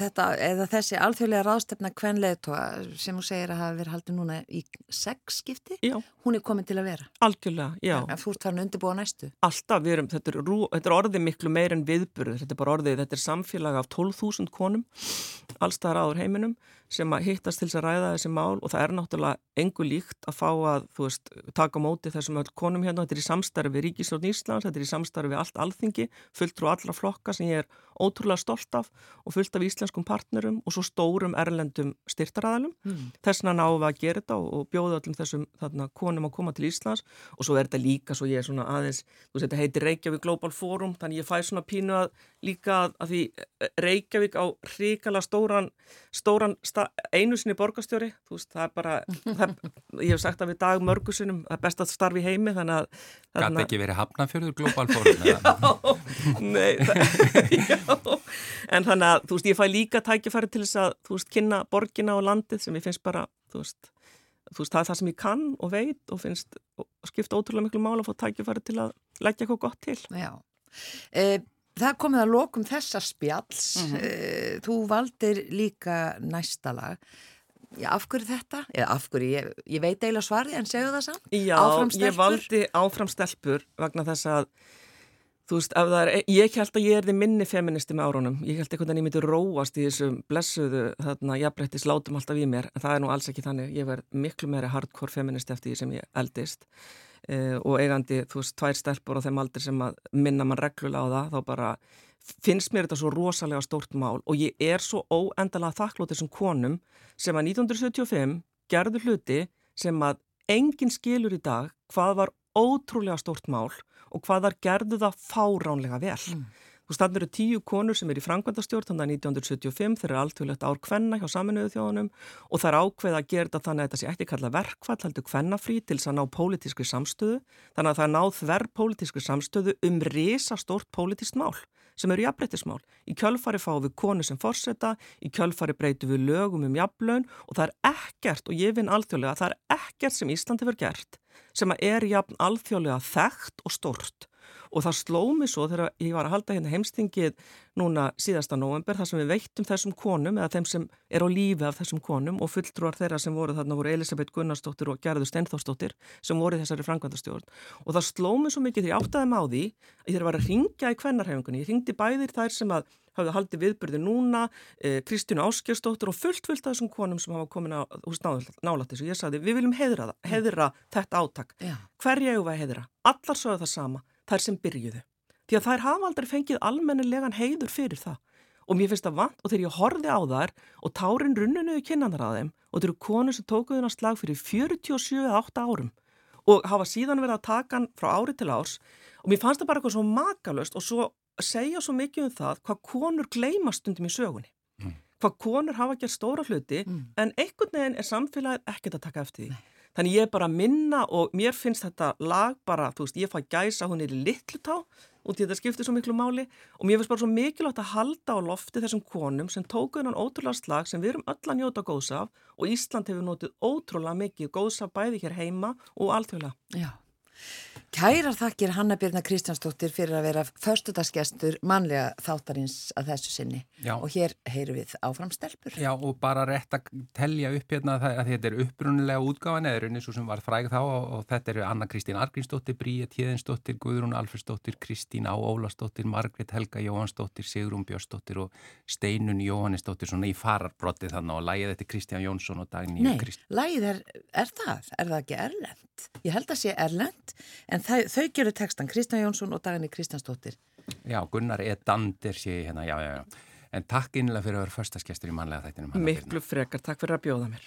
þetta eða þessi alþjóðlega ráðstefna kvenleðtóa sem þú segir að hafa verið haldið núna í sex skipti, hún er komin til að vera. Algjörlega, já. Þú ert farin undirbúa næstu. Alltaf, við erum, þetta er, þetta er orðið miklu meir en viðburður, þetta er bara orðið, þetta er samfélag af 12.000 konum allstaðar áður heiminum sem að hittast til þess að ræða þessi mál og það er náttúrulega engu líkt að fá að, veist, taka móti þessum öll konum hérna, þetta er í samstarfi við Ríkisróðn Íslands, þetta er í samstarfi allt alþingi, fullt frá allra flokka sem ég er ótrúlega stolt af og fullt af íslenskum partnerum og svo stórum erlendum styrtaræðalum. Mm. Þessna náum við að gera þetta og, og bjóða öllum þessum þarna, konum að koma til Íslands og svo er þetta líka svo ég er svona aðeins, þú veist, þetta heitir Reykjavík Global Forum, þannig ég fæ svona pínu að líka að, að því eh, Reykjavík á hrikala stóran, stóran einu sinni borgastjóri, þú veist, það er bara, það, [laughs] ég hef sagt að við dag mörgusunum, það er best að starfi heimi, þannig að... Gæti ekki verið hafnafjörður global forum? [laughs] já, nei, það, [laughs] já, [laughs] en þannig að, þú veist, ég fæ líka tækifæri til þess að, þú veist, kynna borgina og landið sem ég finnst bara, þú veist, þú veist, það er það sem ég kann og veit og finnst, og skipta ótrúlega miklu mál að fá tækifæri til að leggja eitthvað gott til. Já, eða Það komið að lokum þessa spjalls. Mm -hmm. Þú valdir líka næsta lag. Já, af hverju þetta? Eða af hverju, ég, ég veit eiginlega svarði en segju það samt. Já, ég valdi áframstelpur vegna þess að, þú veist, er, ég held að ég er þið minni feministi með árunum. Ég held eitthvað að ég myndi róast í þessum blessuðu, þarna, jafnbrettis látum alltaf í mér. En það er nú alls ekki þannig. Ég verð miklu meira hardcore feministi eftir því sem ég eldist uh, og eigandi, þú veist, tvær stelpur á þeim aldrei sem að minna mann reglulega á það, þá bara finnst mér þetta svo rosalega stórt mál og ég er svo óendalega þakklótið sem konum sem að 1975 gerður hluti sem að enginn skilur í dag hvað var ótrúlega stórt mál og hvað þar gerðu það fáránlega vel. Mm. Þú veist, þannig eru tíu konur sem er í frangvandastjórn þannig að 1975 þeir eru alltfjörlegt ár kvenna hjá saminuðu þjóðunum og það er ákveð að gera þetta þannig að þetta sé ekki kalla verkfall, heldur kvennafrí til þess að ná pólitískri samstöðu, þannig að það er náð þverr pólitískri samstöðu um resa stórt pólitískt mál sem eru jafnbreytismál. Í kjölfari fáum við konu sem forsetta, í kjölfari breytum við lögum um jafnlaun og það er ekkert, og ég finn alþjóðlega, það er ekkert sem Íslandi verður gert sem er jafn alþjóðlega þekkt og stort og það sló mig svo þegar ég var að halda hérna heimstingið núna síðasta november þar sem við veittum þessum konum eða þeim sem er á lífi af þessum konum og fulltrúar þeirra sem voru þarna voru Elisabeth Gunnarsdóttir og Gerður Steinþórsdóttir sem voru þessari frangvandastjórn og það sló mig svo mikið þegar ég áttaði mig á því að ég var að ringja í kvennarhefingunni, ég ringdi bæðir þær sem að hafði haldið viðbyrði núna, eh, Kristínu Áskjörsdóttir og fullt fullt af þessum konum sem hafa komin á hús nálættis og ég sagði við viljum heðra, það, heðra þetta átak. Hverja ég var að heðra? Allar sögðu það sama þær sem byrjuðu. Því að þær hafa aldrei fengið almennilegan heiður fyrir það. Og mér finnst það vant og þegar ég horfi á þær og tárin runnunuðu kynnanar að þeim og þeir eru konur sem tókuðuna slag fyrir 47-8 árum og hafa síðan verið að taka hann frá ári til árs og mér fannst það bara eitthvað svo makalöst og svo segja svo mikið um það hvað konur gleima stundum í sögunni. Mm. Hvað konur hafa gert stóra hluti mm. en einhvern veginn er samfélagið ekkert að taka eftir því. Nei. Þannig ég er bara að minna og mér finnst þetta lag bara, þú veist, ég fæ gæsa hún er í litlutá og því þetta skiptir svo miklu máli og mér finnst bara svo mikilvægt að halda á lofti þessum konum sem tóku hennan ótrúlega slag sem við erum öll að njóta góðsaf og Ísland hefur notið ótrúlega mikið góðsaf bæði hér heima og alltfjöla. Já. Kærar þakkir Hanna Birna Kristjánsdóttir fyrir að vera förstudagsgestur mannlega þáttarins að þessu sinni Já. og hér heyru við áfram stelpur. Já og bara rétt að telja upp hérna að þetta er upprunnilega útgáfan eða eins og sem var fræg þá og, og þetta eru Anna Kristín Argrínsdóttir, Bríja Tíðinsdóttir, Guðrún Alfersdóttir, Kristín Á Ólastóttir, Margret Helga Jóhansdóttir, Sigrún Björnsdóttir og Steinun Jóhannesdóttir svona í fararbrotti þannig og lægið þetta Kristján Jónsson og Dagný Nei, Krist... lægið er, er það, er það en það, þau gerur textan Kristján Jónsson og Dagni Kristjánsdóttir. Já, Gunnar E. Dander sé hérna, já, já, já. En takk innlega fyrir að vera förstaskestur í mannlega þættinum. Miklu frekar, takk fyrir að bjóða mér.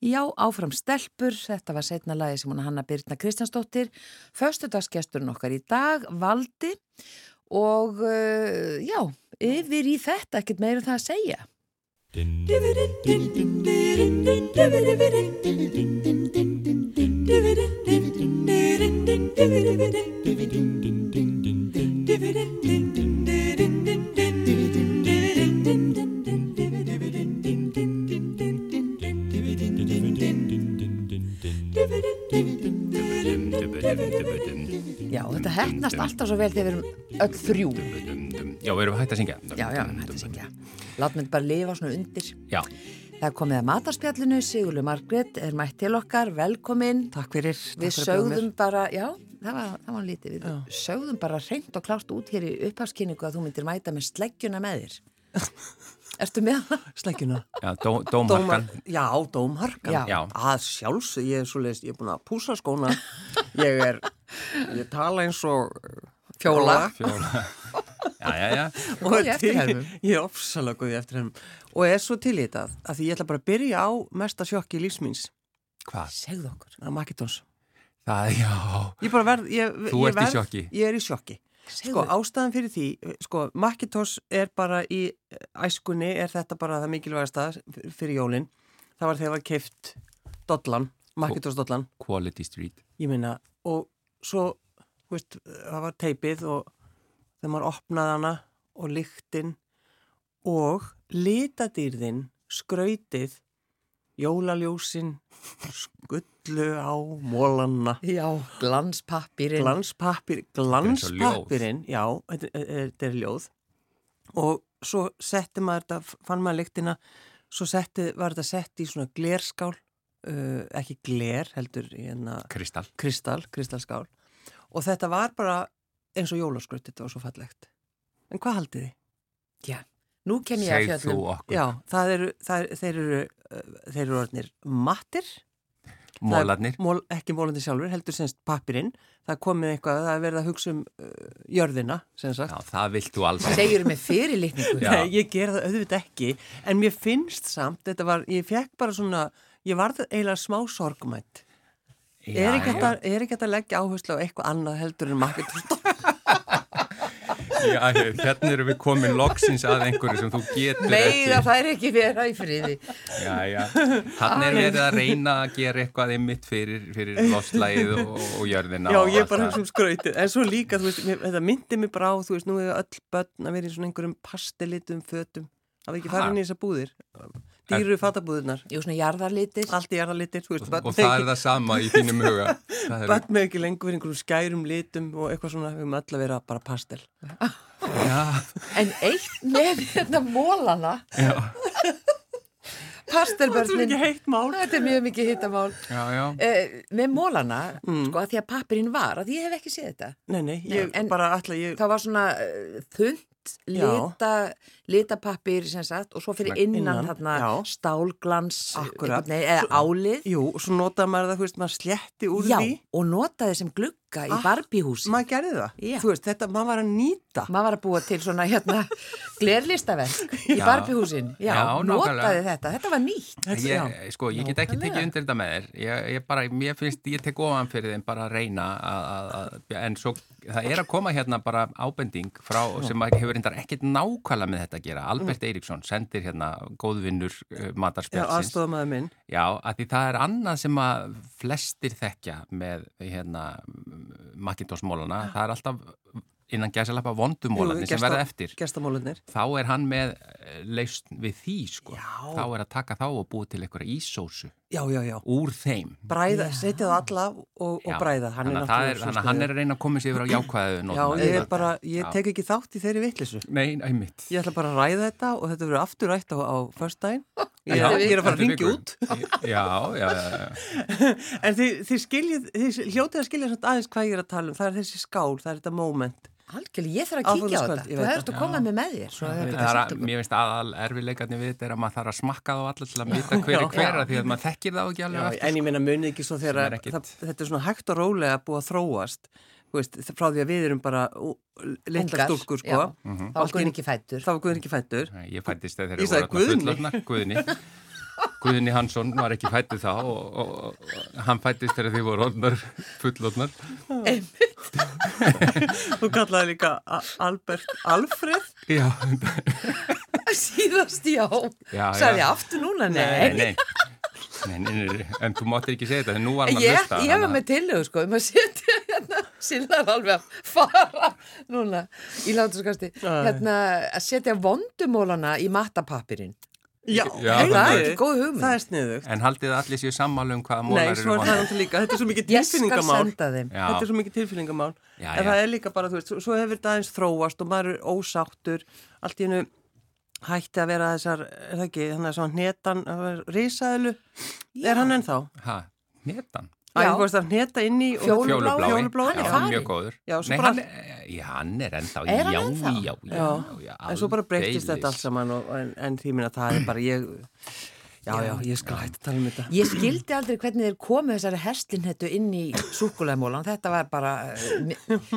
Já, áfram stelpur, þetta var setna lagi sem hún Hanna Birna Kristjánsdóttir, föstudagsgesturinn okkar í dag, Valdi og uh, já, yfir í þetta, ekkert meira um það að segja. Já, þetta hefnast alltaf svo vel þegar við erum öll þrjú. Já, við erum hægt að syngja. Já, já, hægt að syngja. Látum við bara lifa svona undir. Já, Það er komið að matarspjallinu, Sigurlu Margrét er mætt til okkar, velkomin. Takk fyrir. Við sögðum bara, já, það var, það var lítið, við sögðum bara reynd og klárt út hér í upphafskynningu að þú myndir mæta með sleggjuna með þér. [laughs] Ertu með það? Sleggjuna. já, dó, dómharkan. Já, dómharkan. Já. Já. Að sjálfs, ég er svo leist, ég er búin að púsa skóna. Ég er, ég tala eins og Fjóla. Fjóla. Já, já, já. Og í er til, eftirhermum. ég er ofsalega góð í eftirhermum. Og er svo til í þetta, að því ég ætla bara að byrja á mesta sjokki lífsmýns. Hvað? Segðu okkur. Það er Makitons. Það, já. Ég bara verð, ég, Þú ég ert í verð, sjokki. Ég er í sjokki. Sko, ástæðan fyrir því, sko, Macintosh er bara í æskunni, er þetta bara það mikilvægasta fyrir jólinn. Það var þegar var keift dollan, Macintosh dollan, Quality Street. ég minna, og svo, veist, það var teipið og þegar maður opnaði hana og lyktinn og litadýrðin, skrautið, jólaljósin, skullu á mólanna Já, glanspappirinn. glanspappir, glanspappirinn já, þetta er, þetta er ljóð og svo setti maður þetta, fann maður lyktina svo setti, var þetta sett í svona glerskál uh, ekki gler heldur hérna Kristall. kristall, kristallskál og þetta var bara eins og jólaskraut þetta var svo fallegt en hvað haldið þið? Já, nú kem ég að Segð þú fjöllum. okkur. Já, það eru, það, er- þeir eru uh, þeir eru orðnir mattir Mólarnir. Það mól, ekki mólandi sjálfur, heldur semst pappirinn. Það komið eitthvað, það er verið að hugsa um uh, jörðina, sem sagt. Já, það vilt þú alls. Segjur með fyrirlitningu. Já. [laughs] Nei, ég ger það auðvitað ekki, en mér finnst samt, þetta var, ég fekk bara svona, ég varð eiginlega smá sorgmætt. Er að- er ekki hægt að leggja áherslu á eitthvað annað heldur en marketing? Já, hérna erum við komin loksins að einhverju sem þú getur Meira ekki. það er ekki vera í friði. Já, já. Þannig er verið að reyna að gera eitthvað einmitt fyrir, fyrir lofslægið og, og jörðina. Já, og ég allt bara það. hugsa um skrautið, en svo líka, þú veist, mér, þetta myndi mér bara á, þú veist, nú er öll börn að vera í svona einhverjum pastelitum fötum. Það var ekki farin í þessar búðir. Dýru fatabúðirnar. Jú, svona jarðarlitir. Allt í jarðarlitir, þú veist, Og, og það er það sama í þínum huga. [laughs] Börn með ekki lengur einhverjum skærum litum og eitthvað svona, við höfum öll að vera bara pastel. En eitt með hérna mólana, já, Þetta er pastelbörnin, þetta er mjög mikið hittamál. já, já. Eh, með mólana, Mm. sko, að því að pappirinn var, að ég hef ekki séð þetta. Nei, nei, ég en- bara ætla, ég, Það var svona uh, þund, lita, litapappir, sem sagt, og svo fyrir innan innan, þarna já. stálglans, veginn, eða álið. jú, og svo notaði maður það, þú veist, maður sletti úr Já, því. og notaði sem glugga í Ah, barbíhúsi. Maður gerði það. Já. Þú veist, þetta, maður var að nýta. Maður var að búa til svona hérna [laughs] glerlistaverk í barbíhúsin. Já, Já, notaði þetta. Þetta var nýtt. Ég, sko, ég get ekki Nákvæmlega. tekið undir þetta með þér ég, ég bara, mér finnst, ég tek ofan fyrir þeim bara að reyna að, að, að, en svo það er að koma hérna bara ábending frá, sem að hefur reyndar ekkert nákvæmlega með þetta að gera, Albert Eiríksson sendir hérna góðvinnur uh, Já, matarspjálsins minn. Já, að því það er annað sem að flestir þekkja með hérna Macintosh-mólana, það er alltaf innan gæsalappa vondumólarnir sem verða eftir. Þá er hann með eh, lausn við því, sko. Já. Þá er að taka þá og búið til einhverja ísósu Já, já, já. úr þeim. Bræða, setja það alla og, og bræða. Hann er þannig að það er, að hann er að reyna að koma sér yfir á jákvæðu Já, ég er bara, ég Já. tek ekki þátt í þeirri vittlisu. Nei, einmitt. Ég ætla bara að ræða þetta og þetta verður aftur rætt á, á förstæðin. Ég, Já, er- ég er að fara að er ringja út. Já, já, já, já. [laughs] En þið, þið skiljið, þið hljótið að skilja samt aðeins hvað ég er að tala um. Það er þessi skál, það er þetta moment. Algjörlega, ég þarf að kíkja á þetta. Þú það. að koma með með þér. Svo Já, þetta ég Það er er að, mér finnst aðal erfiðleikarnir við þetta er að maður þarf að smakka þá allir til að vita hver er Já. hver að því að maður þekkir þá ekki alveg Já, eftir. en ég meina munið ekki svo er þegar ekkit- það, þetta er svona hægt og rólega búið að þróast þú veist, frá því að við erum bara Ungar, stúlkur sko. Þá er Gunni ekki fættur. þá var Guðin ekki fættur Ég fættist þegar þeir sagði [laughs] Guðni Hansson var ekki fættið þá og, og, og hann fættist þegar þið voru orðnar, fullorðnar. Þú kallaði líka Albert Alfred. Já, Síðast, já. Já, ég aftur núna? nei, Nei. nei. Nei, nei, nei, en þú máttir ekki segja þetta, en nú var hann að Ég, hlusta. ég var með tillögu sko um að setja hérna, Sillar alveg að fara núna í láturskasti hérna að setja vondumólana í mattapapirinn. Já, Já, heyrðu, það er ekki góð hugmynd. Það er sniðugt. En haldið allir séu sammála um hvaða Nei, mólar eru er náttúrulega líka, þetta er svo mikið [laughs] Ég skal tilfinningamál. senda þeim. Já. Þetta er svo mikið tilfinningamál. Já, en já. það er líka bara, þú veist, svo- hefur þetta aðeins þróast og maður er ósáttur. Allt í hennu hætti að vera þessar, er það ekki, þannig að svona hnetan, risaðilu, er hann ennþá? Ha, netan? Æ, Já. þú veist að hneta inn í. Fjólublái. Fjólublái, Hann er Já, farinn. mjög góður. Já, svo Nei, bara- hann, er- já, hann er ennþá. Er hann já, ennþá? Já, já, Já, já. en svo bara breytist þetta allt saman og, en, en því minna það er bara ég, já, já, ég skal hægt að tala um þetta. Ég skildi aldrei hvernig þeir komu þessari herslinhettu inn í súkulæðmólan. Þetta var bara eh, mi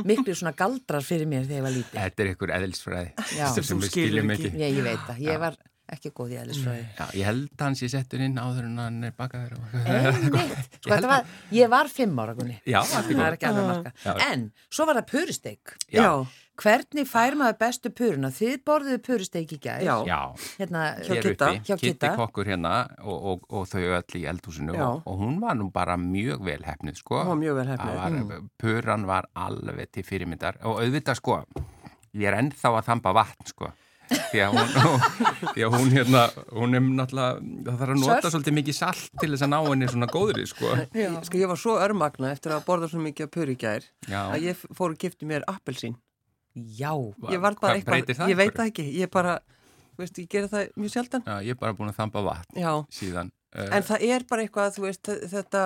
miklu svona galdrar fyrir mér þegar ég var lítið. Þetta er ykkur eðilsfræði Já. sem skilur skiljum ekki. Ég, ég veit það. Ég var ekki góð í eðlisfræði. Já, ég held að hann sé settur inn áður en hann er bakaður. Og... Einmitt. [laughs] Sko, þetta var, ég var fimm ára, Gunni. Já, allt í Það er góð. ekki alveg marka. Já. En, svo var það purusteik. Já. Hvernig fær maður bestu puruna? Þið borðuðu purusteik í gæð. já, Hérna, Hjá hér Kidda. uppi, Hjá Kitti Kidda. kokkur hérna og, og, og þau öll í eldhúsinu Já. og, og hún var nú bara mjög vel hefnið, sko. Hún var mjög vel heppnuð. Það Var, Puran var alveg til fyrirmyndar og auðvitað, sko, ég er ennþá að þamba vatn, sko. Því að hún, [laughs] því að hún hérna, hún er náttúrulega, það þarf að nota Salt. svolítið mikið salt til þess að ná henni svona góðri, sko. Sko ég var svo örmagna eftir að borða svo mikið að puri í gær Já. að ég fór og gifti mér appelsín. Já. Ég var bara Hvað breytir það ég veit það ekki, ég bara, þú veist, ég gera það mjög sjaldan. Já, ég er bara búin að þamba vatn Já, síðan. Uh, en það er bara eitthvað, þú veist, þetta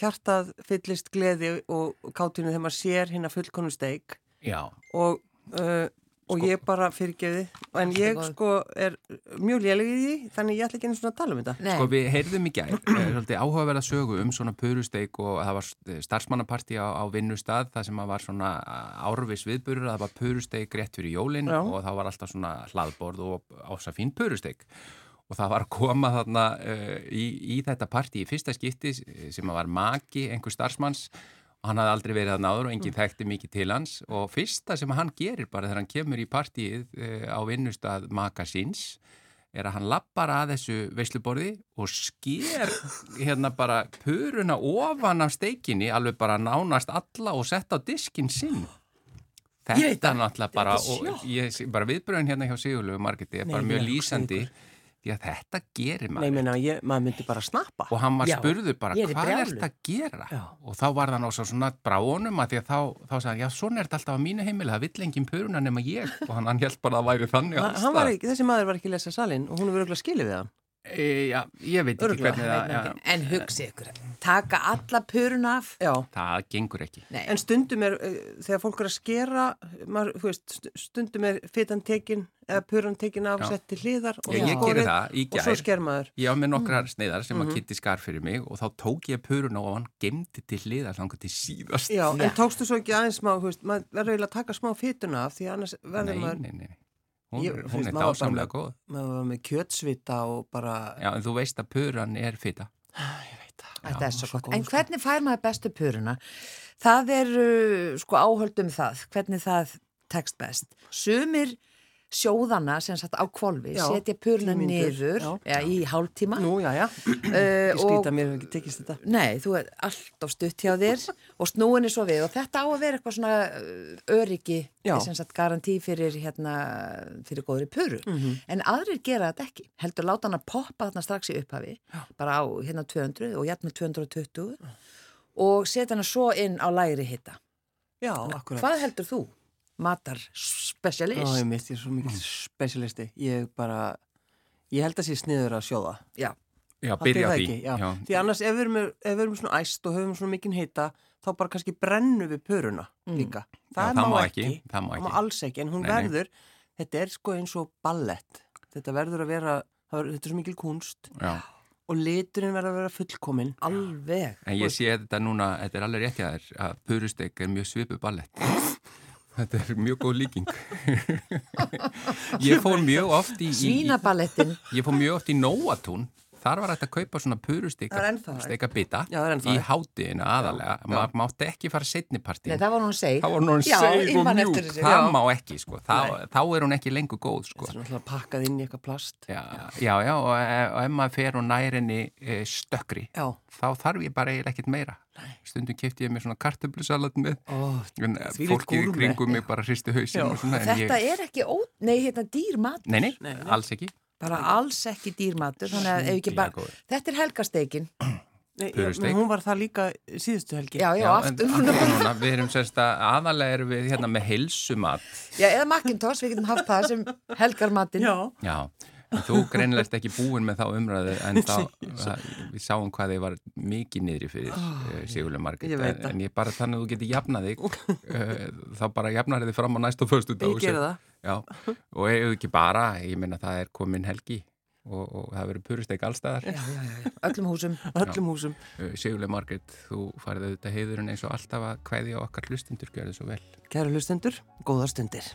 hjartað fyllist gleði og kátinu þegar maður sér hérna fullkonu steik já, og, uh, og Sko- ég bara fyrirgeði en ég góð. sko er mjög léleg í því, þannig ég ætla ekki einu svona að tala um þetta. Nei. Sko við heyrðum í gær, eh, svolítið áhugaverða sögu um svona purusteik og það var starfsmannapartí á, á vinnustad það sem var svona árvis viðburur það var purusteik rétt fyrir jólinn og það var alltaf svona hlaðborð og ása fín purusteik og það var að koma þarna uh, í, í þetta partí í fyrsta skipti sem var maki einhver starfsmanns og hann hafði aldrei verið þarna áður og enginn þekkti mikið til hans. Og fyrsta sem hann gerir bara þegar hann kemur í partíið uh, á vinnustad maka síns er að hann lappar að þessu veisluborði og sker [laughs] hérna bara puruna ofan af steikinni, alveg bara nánast alla og setta á diskin sinn. Þetta náttúrulega bara, Þetta og ég, bara viðbröðin hérna hjá Sigurlegu Margeti er bara mjög að lýsandi því að þetta gerir Nei, maður. meina, ég, maður myndi bara snappa. Og hann var spurður bara, er hvað er brjáluð." þetta að gera? Já. Og þá var það náttúrulega svona bráunum að því að þá, þá sagði hann, já, svona er þetta alltaf á mínu heimili, það vill engin puruna nema ég. Og hann, hann held bara að væri þannig Ha, alls hann var staðar. ekki, þessi maður var ekki að lesa salin og hún hefur auðvitað skilið við hann. E, já, ég veit ekki Örugglega, hvernig það, já, En hugsi ykkur, taka alla puruna af. Já. það gengur ekki. Nei, En stundum er, eða puran tekin af Já. sett til hliðar og, Já, ég skorið það og svo gær. sker maður. Ég á með Mm. nokkrar sneiðar sem Mhm. að Kitty skar fyrir mig og þá tók ég puruna og hann gemdi til hliðar þangar til síðast. Já, Já. en tókstu svo ekki aðeins smá, veist, maður verður eiginlega að taka smá fituna af því annars verður Nei, maður, nei, nei. Hún, Ég- hún veist, er dásamlega góð. maður var með kjötsvita og bara, Já, en þú veist að puran er fita. ég veit það. þetta er svo svo gott. góð, En sko. hvernig fær maður bestu puruna? Það er uh, sko áhöldum það, hvernig það tekst best. Sumir sjóðana sem sagt á kvolfi Já, setja mínútur, niður já. í hálftíma Nú, já, já, uh, [clears throat] ég skýta mér hefur ekki tekist þetta. Nei, þú er alltaf stutt hjá þér [laughs] og snúinni svo við og þetta á að vera eitthvað svona uh, öryggi, sem sagt garantí fyrir hérna, fyrir góðri puru. Mhm. En aðrir gera þetta ekki. Heldur láta hann að poppa þarna strax í upphafi, bara á hérna 200 og með 220 og setja hana svo inn á lægri hitta. Já, akkurat. Hvað heldur þú? Matar Já, specialist? ég mitt, ég er svo mikið specialisti. Ég bara, ég held að sé sniður að sjóða. Já. Já, byrja er það því. ekki, já. Því annars ef við, erum, með- ef við erum svona æst og höfum svona mikinn hita, þá bara kannski brennum við puruna líka. Já, það má ekki, það má Það ekki. má alls ekki, en hún Nei, nei. verður, þetta er sko eins og ballett. Þetta verður að vera, það þetta er svo mikil kunst Já. og liturinn verður að vera fullkominn. Alveg. En ég sé þetta núna, þetta er alveg rétt hjá þér, að purusteik er mjög svipu ballett. [laughs] Þetta er mjög góð líking. [laughs] ég fór mjög oft í... Svínaballettin. Ég fór mjög oft í Nóatún þar var þetta að kaupa svona purustika Það er ennþá, steika bita í já. hátíðinu aðalega maður mátti ekki fara setni Nei, partín það var hún seg. þá var hún ég og mjúk. það má ekki sko, þá, þá er hún ekki lengur góð sko. Það er pakkað inn í eitthvað plast. já, já, já og, og ef maður fer og nær henni e, stökkri Já. þá þarf ég bara ekkert meira. Stundum kefti ég mér svona kartöflusalat með. Þvílíkt fólkið kringum mig bara hristi en Þetta ég, er ekki, ó, nei, hérna dýrmat. nei, nei, Nei, nei. alls ekki Bara alls ekki dýrmatur, þannig að ef ekki bara, þetta er helgasteikin. Purusteik. hún var það líka síðustu helgi. Já, já, en aftur. við erum sérst að aðalega erum við hérna með heilsumat Já, eða Macintosh, við getum haft það sem helgarmatinn. Já, Já, en þú greinlegst ekki búin með þá umræðu en þá, [laughs] það, við sáum hvað þið var mikið niðri fyrir oh, Sigurlega Margrét, ég veit en, það. en ég bara þannig að þú getur jafnað þig uh, [laughs] þá bara jafnar þið fram á næstu föstu dag ég gerði það. Já, og ef ekki bara, ég meina það er komin helgi og, og það verður puristeg allstæðar Já, já, já, já, öllum húsum. [laughs] Öllum húsum. Sigurlega Margrét, þú farið auðvitað heiðurinn eins og alltaf að kvæði á okkar hlustundur, þið svo vel Kæru hlustendur, góðar stundir.